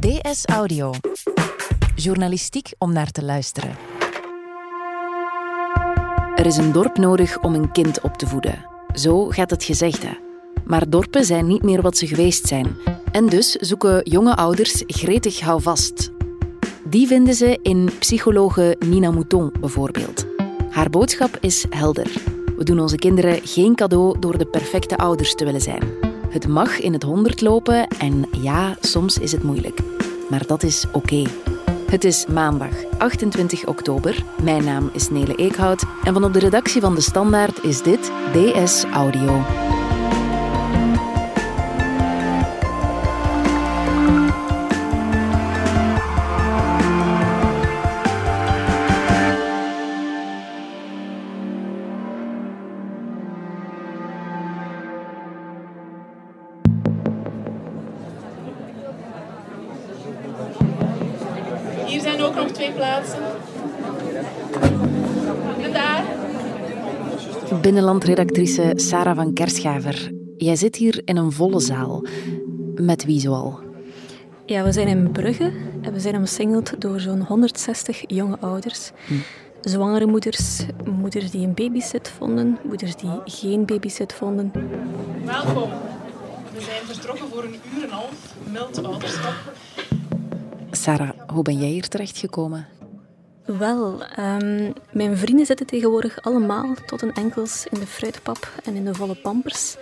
DS Audio. Journalistiek om naar te luisteren. Er is een dorp nodig om een kind op te voeden. Zo gaat het gezegde. Maar dorpen zijn niet meer wat ze geweest zijn. En dus zoeken jonge ouders gretig houvast. Die vinden ze in psychologe Nina Mouton bijvoorbeeld. Haar boodschap is helder. We doen onze kinderen geen cadeau door de perfecte ouders te willen zijn. Het mag in het honderd lopen en ja, soms is het moeilijk. Maar dat is oké. Het is maandag 28 oktober. Mijn naam is Nele Eekhout en van op de redactie van De Standaard is dit DS Audio. Binnenlandredactrice Sarah van Kerschaver. Jij zit hier in een volle zaal. Met wie zoal? Ja, we zijn in Brugge en we zijn omsingeld door zo'n 160 jonge ouders. Zwangere moeders, moeders die een babysit vonden, moeders die geen babysit vonden. Welkom. We zijn vertrokken voor een uur en een half mild ouderschap. Sarah, hoe ben jij hier terechtgekomen? Wel, ehm, mijn vrienden zitten tegenwoordig allemaal tot een enkels in de fruitpap en in de volle pampers.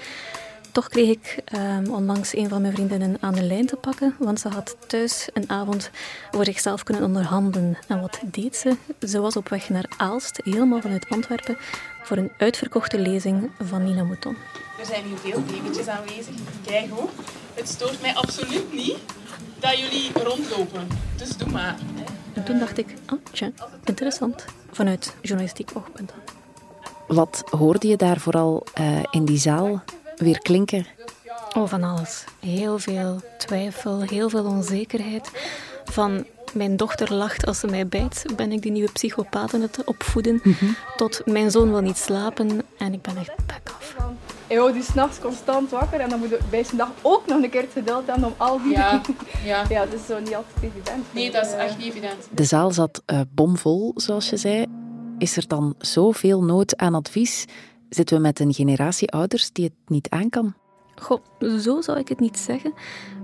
Toch kreeg ik ehm, onlangs een van mijn vriendinnen aan de lijn te pakken, want ze had thuis een avond voor zichzelf kunnen onderhandelen. En wat deed ze? Ze was op weg naar Aalst, helemaal vanuit Antwerpen, voor een uitverkochte lezing van Nina Mouton. Er zijn hier veel babytjes aanwezig. Kijk hoor. Het stoort mij absoluut niet dat jullie rondlopen. Dus doe maar. En toen dacht ik, ah, tja, interessant, vanuit journalistiek oogpunt. Wat hoorde je daar vooral eh, in die zaal weer klinken? Oh, van alles. Heel veel twijfel, heel veel onzekerheid. Van mijn dochter lacht als ze mij bijt, ben ik die nieuwe psychopaat aan het opvoeden. Tot mijn zoon wil niet slapen en ik ben echt back af. Hij houdt die s'nachts constant wakker en dan moet je bij zijn dag ook nog een keer het geduld hebben om al die... Ja, ja. ja, dat is zo niet altijd evident. Nee, dat is echt niet evident. De zaal zat eh, bomvol, zoals je zei. Is er dan zoveel nood aan advies? Zitten we met een generatie ouders die het niet aan kan? Goh, zo zou ik het niet zeggen.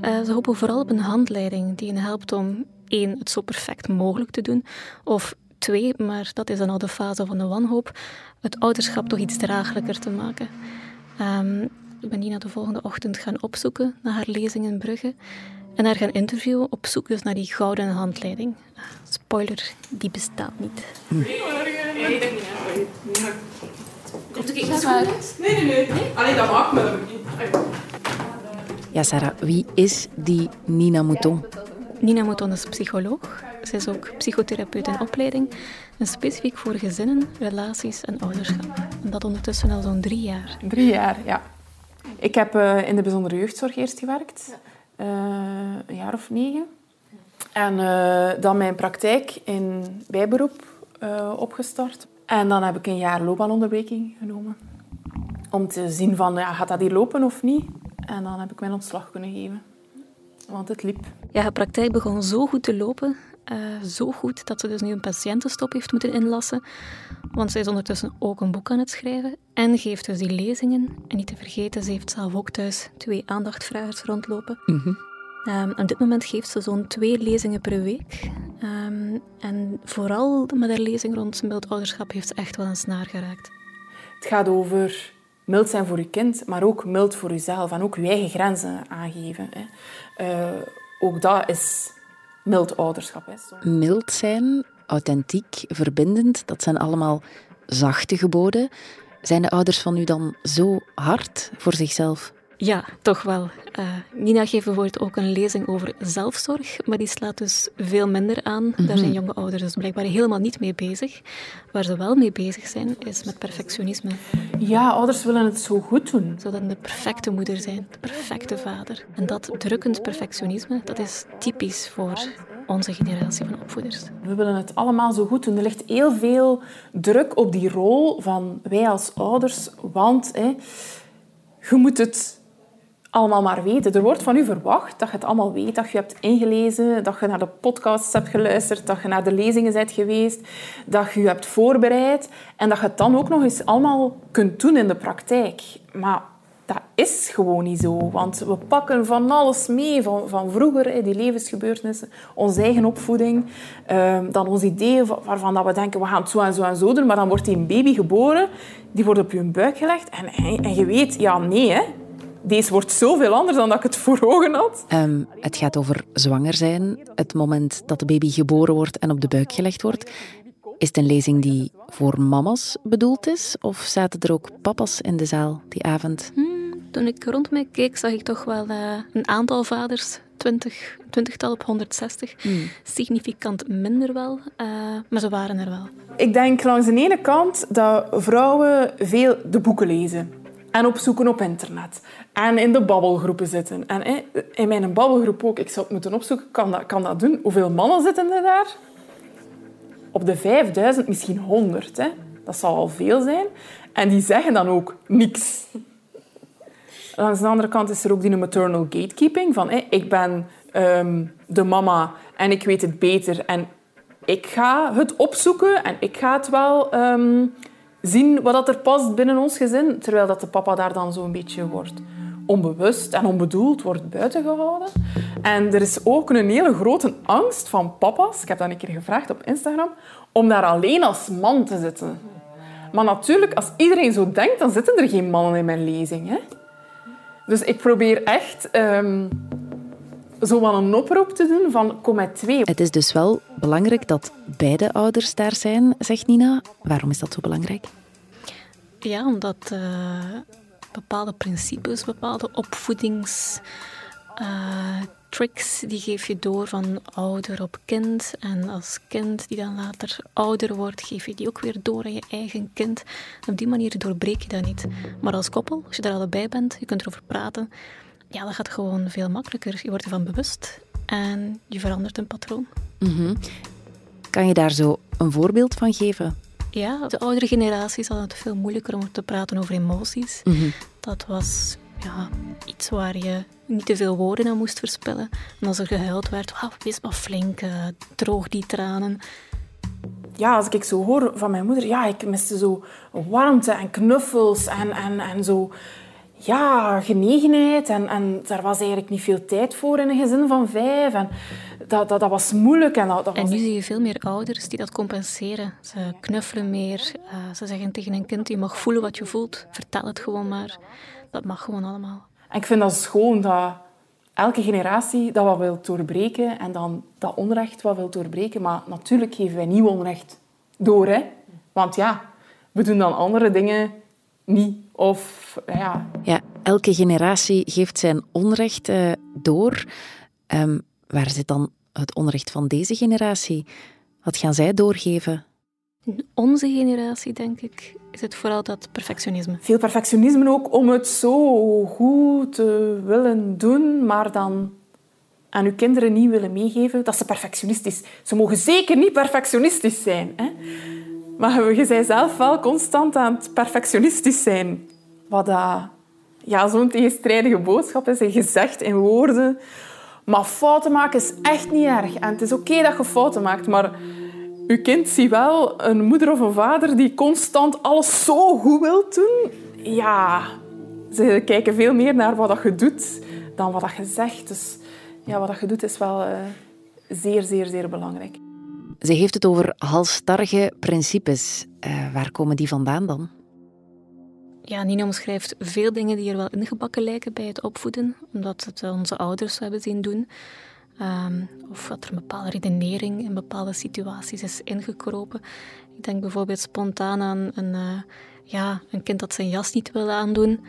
Eh, ze hopen vooral op een handleiding die hen helpt om één, het zo perfect mogelijk te doen. Of twee, maar dat is dan al de fase van de wanhoop, het ouderschap toch iets draaglijker te maken. Ehm, ik ben Nina de volgende ochtend gaan opzoeken naar haar lezing in Brugge. En haar gaan interviewen op zoek dus naar die gouden handleiding. Spoiler, die bestaat niet. Komt ik maar. Nee, nee, nee. Alleen dat maakt me dat niet. Ja, Sarah, wie is die Nina Mouton? Nina Mouton is psycholoog. Ze is ook psychotherapeut in opleiding. En specifiek voor gezinnen, relaties en ouderschap. En dat ondertussen al zo'n drie jaar. Drie jaar, ja. Ik heb eh, in de bijzondere jeugdzorg eerst gewerkt. Eh, een jaar of negen. En eh, dan mijn praktijk in bijberoep opgestart. En dan heb ik een jaar loopbaanonderbreking genomen. Om te zien van, ja, gaat dat hier lopen of niet? En dan heb ik mijn ontslag kunnen geven. Want het liep. Ja, haar praktijk begon zo goed te lopen. Eh, zo goed dat ze dus nu een patiëntenstop heeft moeten inlassen. Want zij is ondertussen ook een boek aan het schrijven. En geeft dus die lezingen. En niet te vergeten, ze heeft zelf ook thuis twee aandachtvragers rondlopen. Ehm, op dit moment geeft ze zo'n twee lezingen per week. Ehm, en vooral met haar lezing rond mild ouderschap heeft ze echt wel een snaar geraakt. Het gaat over mild zijn voor je kind, maar ook mild voor jezelf. En ook je eigen grenzen aangeven. Hè. Eh, ook dat is mild ouderschap. Zo. Mild zijn, authentiek, verbindend, dat zijn allemaal zachte geboden. Zijn de ouders van u dan zo hard voor zichzelf? Ja, toch wel. Eh, Nina geeft bijvoorbeeld ook een lezing over zelfzorg, maar die slaat dus veel minder aan. Daar zijn jonge ouders dus blijkbaar helemaal niet mee bezig. Waar ze wel mee bezig zijn, is met perfectionisme. Ja, ouders willen het zo goed doen. Zodat de perfecte moeder zijn, de perfecte vader. En dat drukkend perfectionisme, dat is typisch voor onze generatie van opvoeders. We willen het allemaal zo goed doen. Er ligt heel veel druk op die rol van wij als ouders, want hè, je moet het allemaal maar weten. Er wordt van u verwacht dat je het allemaal weet, dat je hebt ingelezen, dat je naar de podcasts hebt geluisterd, dat je naar de lezingen bent geweest, dat je je hebt voorbereid en dat je het dan ook nog eens allemaal kunt doen in de praktijk. Maar dat is gewoon niet zo, want we pakken van alles mee van, van vroeger, die levensgebeurtenissen, onze eigen opvoeding, ehm, dan ons ideeën waarvan dat we denken, we gaan het zo en zo en zo doen, maar dan wordt die een baby geboren, die wordt op je buik gelegd en, en je weet, ja, nee, hè, deze wordt zoveel anders dan dat ik het voor ogen had. Um, het gaat over zwanger zijn, het moment dat de baby geboren wordt en op de buik gelegd wordt. Is het een lezing die voor mama's bedoeld is? Of zaten er ook papa's in de zaal die avond? Hmm, toen ik rond mij keek, zag ik toch wel uh, een aantal vaders. 20, twintigtal op 160. Hmm. Significant minder wel, uh, maar ze waren er wel. Ik denk langs de ene kant dat vrouwen veel de boeken lezen en opzoeken op internet. En in de babbelgroepen zitten. En in mijn babbelgroep ook. Ik zou het moeten opzoeken. Kan dat, kan dat doen? Hoeveel mannen zitten er daar? Op de 5000 misschien 100. Hè? Dat zal al veel zijn. En die zeggen dan ook niks. Langs de andere kant is er ook die maternal gatekeeping. Van, ik ben um, de mama en ik weet het beter. En ik ga het opzoeken en ik ga het wel... Um, zien wat er past binnen ons gezin, terwijl dat de papa daar dan zo'n beetje wordt onbewust en onbedoeld wordt buitengehouden. En er is ook een hele grote angst van papa's, ik heb dat een keer gevraagd op Instagram, om daar alleen als man te zitten. Maar natuurlijk, als iedereen zo denkt, dan zitten er geen mannen in mijn lezing. Hè? Dus ik probeer echt um, zo wel een oproep te doen van kom met twee. Het is dus wel belangrijk dat beide ouders daar zijn, zegt Nina. Waarom is dat zo belangrijk? Ja, omdat uh, bepaalde principes, bepaalde opvoedingstricks, uh, die geef je door van ouder op kind. En als kind die dan later ouder wordt, geef je die ook weer door aan je eigen kind. En op die manier doorbreek je dat niet. Maar als koppel, als je er allebei bent, je kunt erover praten, ja, dat gaat gewoon veel makkelijker. Je wordt ervan bewust en je verandert een patroon. Mm Kan je daar zo een voorbeeld van geven? Ja, de oudere generaties hadden het veel moeilijker om te praten over emoties. Mhm. Dat was ja, iets waar je niet te veel woorden aan moest verspillen. En als er gehuild werd, oh, wees maar flink, uh, droog die tranen. Ja, als ik zo hoor van mijn moeder, ja, ik miste zo warmte en knuffels en, en, en zo ja, genegenheid. En, en daar was eigenlijk niet veel tijd voor in een gezin van vijf. En dat, dat, dat was moeilijk. En, dat, dat en nu zie je veel meer ouders die dat compenseren. Ze knuffelen meer. Uh, ze zeggen tegen een kind, je mag voelen wat je voelt. Vertel het gewoon maar. Dat mag gewoon allemaal. En ik vind dat schoon dat elke generatie dat wat wil doorbreken en dan dat onrecht wat wil doorbreken. Maar natuurlijk geven wij nieuw onrecht door. Hè? Want ja, we doen dan andere dingen niet. Of, ja. ja, elke generatie geeft zijn onrecht uh, door. Um, waar zit dan het onrecht van deze generatie? Wat gaan zij doorgeven? In onze generatie, denk ik, is het vooral dat perfectionisme. Veel perfectionisme ook om het zo goed te willen doen, maar dan aan uw kinderen niet willen meegeven dat ze perfectionistisch Ze mogen zeker niet perfectionistisch zijn. Hè? Maar je bent zelf wel constant aan het perfectionistisch zijn. Wat ja, zo'n tegenstrijdige boodschap is, gezegd in woorden. Maar fouten maken is echt niet erg. En het is oké dat je fouten maakt, maar je kind ziet wel een moeder of een vader die constant alles zo goed wil doen. Ja, ze kijken veel meer naar wat je doet dan wat je zegt. Dus ja, wat je doet is wel uh, zeer, zeer, zeer belangrijk. Ze heeft het over halstarrige principes. Uh, waar komen die vandaan dan? Ja, Nina omschrijft veel dingen die er wel ingebakken lijken bij het opvoeden, omdat het onze ouders hebben zien doen. Um, of dat er een bepaalde redenering in bepaalde situaties is ingekropen. Ik denk bijvoorbeeld spontaan aan een, uh, ja, een kind dat zijn jas niet wil aandoen.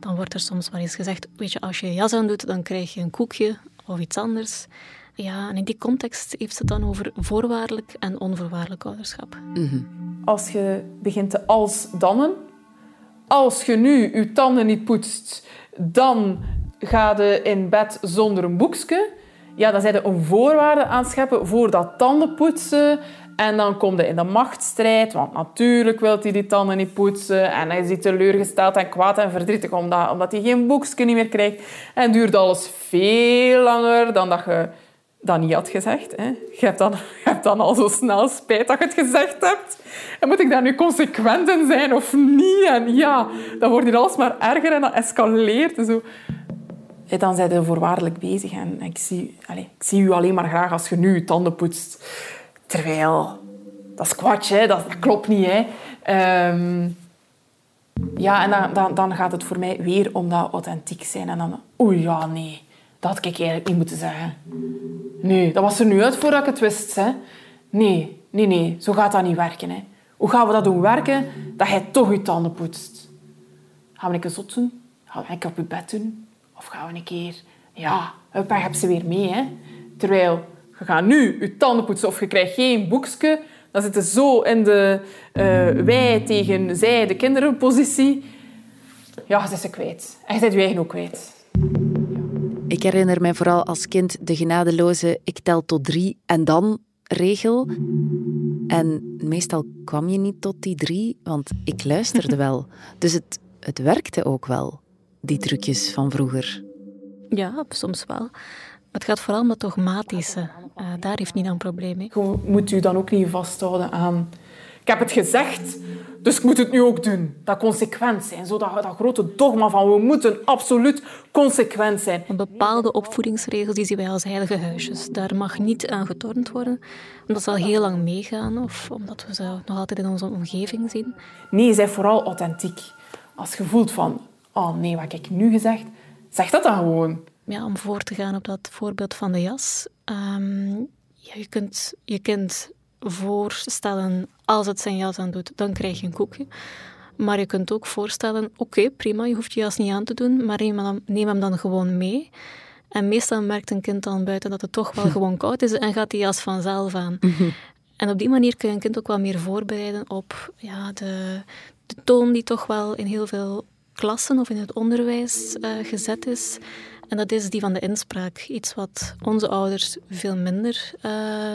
Dan wordt er soms wel eens gezegd, weet je, als je je jas aandoet, dan krijg je een koekje of iets anders. Ja, en in die context heeft ze het dan over voorwaardelijk en onvoorwaardelijk ouderschap. Mhm. Als je begint te als-dannen, als je nu je tanden niet poetst, dan ga je in bed zonder een boekje. Ja, dan zijn er een voorwaarde aan scheppen voor dat tandenpoetsen En dan komt hij in de machtsstrijd, want natuurlijk wil hij die tanden niet poetsen. En hij is hij teleurgesteld en kwaad en verdrietig omdat, omdat hij geen boekje niet meer krijgt. En duurt alles veel langer dan dat je dat niet had gezegd. Hè. Je, hebt dan, je hebt dan al zo snel spijt dat je het gezegd hebt. En moet ik daar nu consequent in zijn of niet? En ja, dan wordt hier alsmaar erger en dat escaleert. Zo. Dan zijn je voorwaardelijk bezig. En ik zie, allez, ik zie u alleen maar graag als je nu je tanden poetst. Terwijl, dat is kwatsch, hè? Dat, klopt niet. Hè? Ehm, ja, en dan, dan, dan gaat het voor mij weer om dat authentiek zijn. En dan, oei, ja, nee. Dat had ik eigenlijk niet moeten zeggen. Nee, dat was er nu uit voordat ik het wist. Hè? Nee, nee, nee. Zo gaat dat niet werken. Hè? Hoe gaan we dat doen werken? Dat jij toch je tanden poetst. Gaan we een keer zot doen? Gaan we een keer op je bed doen? Of gaan we een keer... Ja, hup, heb ze weer mee. Hè? Terwijl je gaat nu je tanden poetsen of je krijgt geen boekje, dan zit je zo in de uh, wij tegen zij, de kinderenpositie. Ja, ze is ze kwijt. En je bent je eigen ook kwijt. Ik herinner mij vooral als kind de genadeloze ik tel tot drie en dan regel. En meestal kwam je niet tot die drie, want ik luisterde wel. Dus het, het werkte ook wel, die trucjes van vroeger. Ja, soms wel. Het gaat vooral om het dogmatische. Uh, daar heeft niet een probleem mee. Je moet u dan ook niet vasthouden aan... Ik heb het gezegd, dus ik moet het nu ook doen. Dat consequent zijn. Zo dat, dat grote dogma van we moeten absoluut consequent zijn. Bepaalde opvoedingsregels die zien wij als heilige huisjes. Daar mag niet aan getornd worden, omdat ze al heel lang meegaan of omdat we ze nog altijd in onze omgeving zien. Nee, zij vooral authentiek. Als je voelt van, oh nee, wat heb ik nu gezegd? Zeg dat dan gewoon ja, om voor te gaan op dat voorbeeld van de jas. Um, ja, je kunt je kind voorstellen, als het zijn jas aan doet, dan krijg je een koekje. Maar je kunt ook voorstellen, oké, prima, je hoeft je jas niet aan te doen, maar neem hem, neem hem dan gewoon mee. En meestal merkt een kind dan buiten dat het toch wel gewoon koud is en gaat die jas vanzelf aan. Mhm. En op die manier kun je een kind ook wel meer voorbereiden op ja, de, de toon die toch wel in heel veel klassen of in het onderwijs uh, gezet is. En dat is die van de inspraak. Iets wat onze ouders veel minder uh,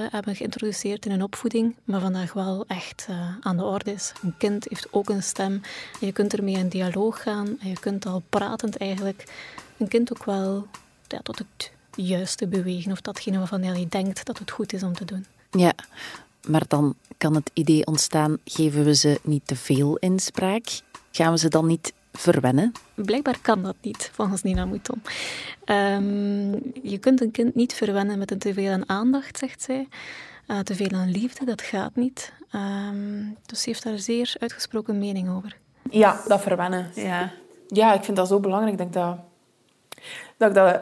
hebben geïntroduceerd in hun opvoeding, maar vandaag wel echt uh, aan de orde is. Een kind heeft ook een stem. En je kunt ermee in dialoog gaan. En je kunt al pratend eigenlijk een kind ook wel ja, tot het juiste bewegen. Of datgene waarvan hij denkt dat het goed is om te doen. Ja, maar dan kan het idee ontstaan, geven we ze niet te veel inspraak? Gaan we ze dan niet verwennen? Blijkbaar kan dat niet, volgens Nina Mouton. Um, je kunt een kind niet verwennen met een te veel aan aandacht, zegt zij. Uh, te veel aan liefde, dat gaat niet. Um, dus ze heeft daar zeer uitgesproken mening over. Ja, dat verwennen. Ja, ja ik vind dat zo belangrijk ik dat, dat, ik dat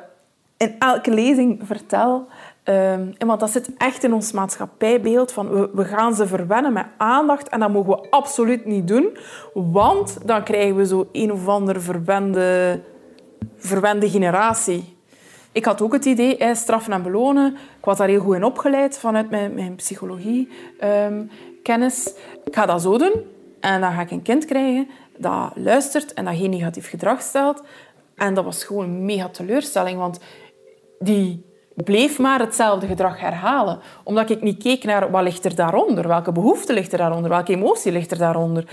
in elke lezing vertel. Um, want dat zit echt in ons maatschappijbeeld van we, gaan ze verwennen met aandacht en dat mogen we absoluut niet doen, want dan krijgen we zo een of andere verwende, verwende generatie. Ik had ook het idee, straffen en belonen. Ik was daar heel goed in opgeleid vanuit mijn, mijn psychologie um, kennis. Ik ga dat zo doen en dan ga ik een kind krijgen dat luistert en dat geen negatief gedrag stelt. En dat was gewoon mega teleurstelling, want die bleef maar hetzelfde gedrag herhalen. Omdat ik niet keek naar wat ligt er daaronder, welke behoefte ligt er daaronder, welke emotie ligt er daaronder.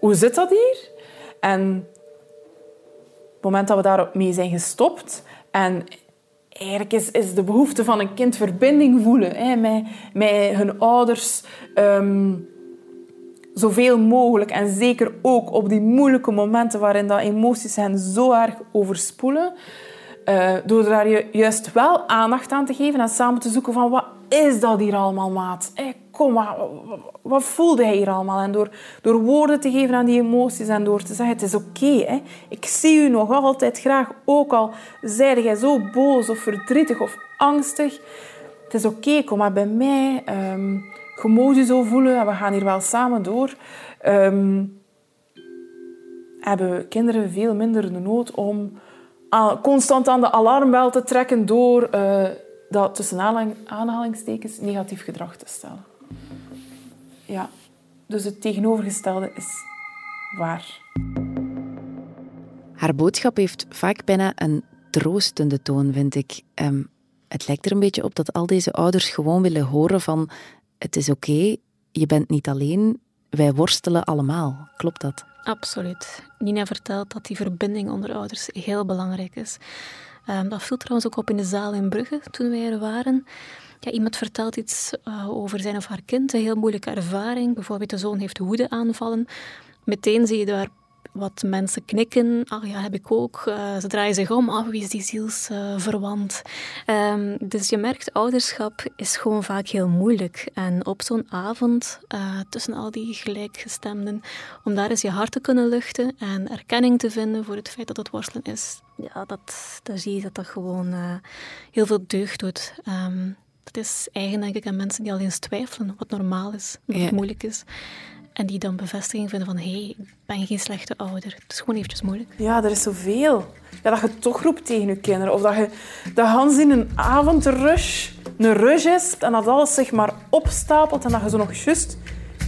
Hoe zit dat hier? En op het moment dat we daarmee zijn gestopt en eigenlijk is, is de behoefte van een kind verbinding voelen hè, met, met hun ouders... Um, zoveel mogelijk en zeker ook op die moeilijke momenten waarin dat emoties hen zo erg overspoelen, uh, door daar juist wel aandacht aan te geven en samen te zoeken van wat is dat hier allemaal, maat? Hey, kom, maar, wat voelde hij hier allemaal? En door, door woorden te geven aan die emoties en door te zeggen, het is oké. ik zie u nog altijd graag, ook al zijde jij zo boos of verdrietig of angstig. Het is oké, kom maar bij mij. Um, je mag je zo voelen en we gaan hier wel samen door. Um, hebben kinderen veel minder de nood om constant aan de alarmbel te trekken door uh, dat tussen aanhalingstekens negatief gedrag te stellen. Ja, dus het tegenovergestelde is waar. Haar boodschap heeft vaak bijna een troostende toon, vind ik. Um, het lijkt er een beetje op dat al deze ouders gewoon willen horen van het is oké, je bent niet alleen, wij worstelen allemaal. Klopt dat? Absoluut. Nina vertelt dat die verbinding onder ouders heel belangrijk is. Um, dat viel trouwens ook op in de zaal in Brugge toen wij er waren. Iemand vertelt iets uh, over zijn of haar kind, een heel moeilijke ervaring. Bijvoorbeeld de zoon heeft woedeaanvallen. Meteen zie je daar wat mensen knikken. Ah ja, heb ik ook. Uh, ze draaien zich om. Ah, wie is die zielsverwant? Uh, um, dus je merkt, ouderschap is gewoon vaak heel moeilijk. En op zo'n avond, uh, tussen al die gelijkgestemden, om daar eens je hart te kunnen luchten en erkenning te vinden voor het feit dat het worstelen is, ja, dat, dan zie je dat dat gewoon uh, heel veel deugd doet. Um, dat is eigen, denk ik, aan mensen die al eens twijfelen wat normaal is, wat ja. moeilijk is. En die dan bevestiging vinden van, hé, hey, ik ben geen slechte ouder. Het is gewoon eventjes moeilijk. Ja, er is zoveel. Ja, dat je toch roept tegen je kinderen. Of dat je de Hans in een avondrush een rush is en dat alles zich maar opstapelt en dat je zo nog juist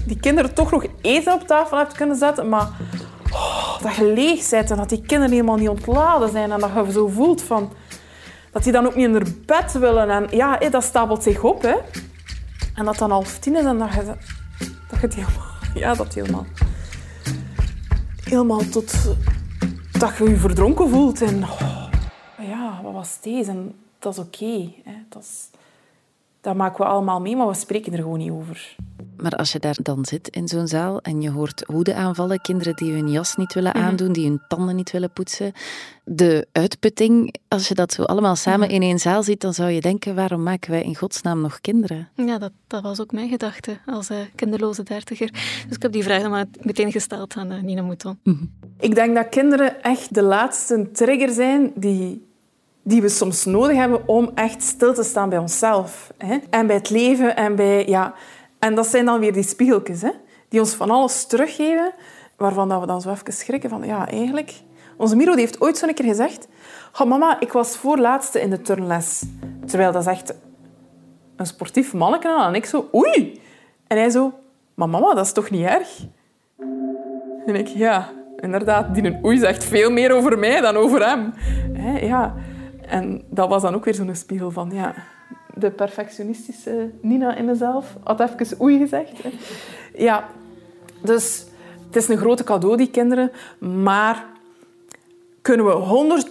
die kinderen toch nog eten op tafel hebt kunnen zetten, maar oh, dat je leeg bent en dat die kinderen helemaal niet ontladen zijn en dat je zo voelt van dat die dan ook niet in hun bed willen. En ja, dat stapelt zich op. Hè. En dat dan half tien is en dat je, dat je het helemaal ja, dat helemaal. Helemaal tot dat je je verdronken voelt. En ja, wat was deze? En dat is oké. Dat, dat maken we allemaal mee, maar we spreken er gewoon niet over. Maar als je daar dan zit in zo'n zaal en je hoort woedeaanvallen, kinderen die hun jas niet willen mhm. aandoen, die hun tanden niet willen poetsen, de uitputting, als je dat zo allemaal samen mhm. in één zaal ziet, dan zou je denken, waarom maken wij in godsnaam nog kinderen? Ja, dat, dat was ook mijn gedachte als uh, kinderloze dertiger. Dus ik heb die vraag dan maar meteen gesteld aan uh, Nina Mouton. Mhm. Ik denk dat kinderen echt de laatste trigger zijn die die we soms nodig hebben om echt stil te staan bij onszelf. Hè? En bij het leven en bij... Ja, en dat zijn dan weer die spiegeltjes, hè? die ons van alles teruggeven, waarvan dat we dan zo even schrikken van, ja, eigenlijk... Onze Miro heeft ooit zo'n keer gezegd, oh, mama, ik was voorlaatste in de turnles. Terwijl dat is echt een sportief manneke. En ik zo, oei. En hij zo, maar mama, dat is toch niet erg? En ik, ja, inderdaad, die een oei zegt veel meer over mij dan over hem. ja. En dat was dan ook weer zo'n spiegel van, ja, de perfectionistische Nina in mezelf had even oei gezegd. Ja, dus het is een grote cadeau, die kinderen. Maar kunnen we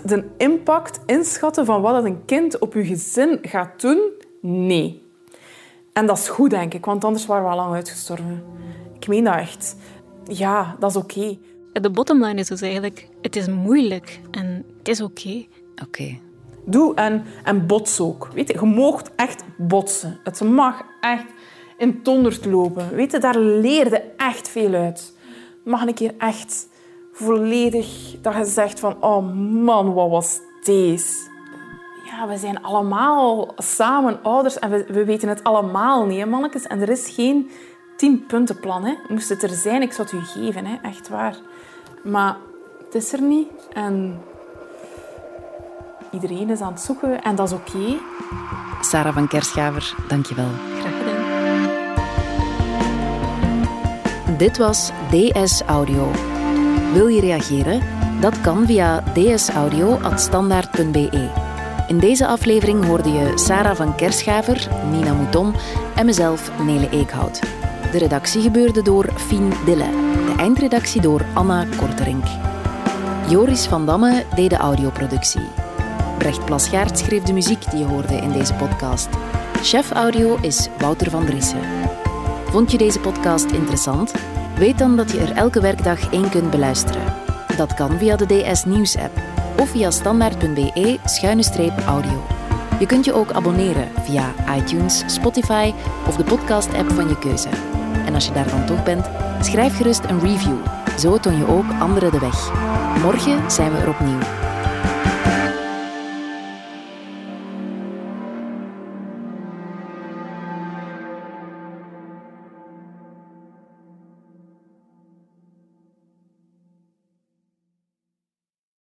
100% de impact inschatten van wat een kind op je gezin gaat doen? Nee. En dat is goed, denk ik, want anders waren we al lang uitgestorven. Ik meen dat echt. Ja, dat is oké. Okay. De bottomline is dus eigenlijk, het is moeilijk en het is oké. Okay. Oké. Doe en, en bots ook. Weet je, je moogt echt botsen. Het mag echt in tonderd lopen. Weet je, daar leerde echt veel uit. Mag een keer echt volledig dat je zegt van... Oh man, wat was deze? Ja, we zijn allemaal samen ouders en we, we weten het allemaal niet, hè, mannetjes. En er is geen tien-puntenplan. Hè. Moest het er zijn, ik zou het u geven. Hè. Echt waar. Maar het is er niet. En Iedereen is aan het zoeken en dat is oké. Okay. Sarah van Kerschaver, dankjewel. Graag gedaan. Dit was DS Audio. Wil je reageren? Dat kan via dsaudio.standaard.be. In deze aflevering hoorde je Sarah van Kerschaver, Nina Mouton en mezelf, Nele Eekhout. De redactie gebeurde door Fien Dille. De eindredactie door Anna Korterink. Joris van Damme deed de audioproductie. Brecht Plasgaard schreef de muziek die je hoorde in deze podcast. Chef audio is Wouter van Driessen. Vond je deze podcast interessant? Weet dan dat je er elke werkdag één kunt beluisteren. Dat kan via de DS Nieuws app of via standaard.be-audio. Je kunt je ook abonneren via iTunes, Spotify of de podcast-app van je keuze. En als je daar dan toch bent, schrijf gerust een review. Zo toon je ook anderen de weg. Morgen zijn we er opnieuw.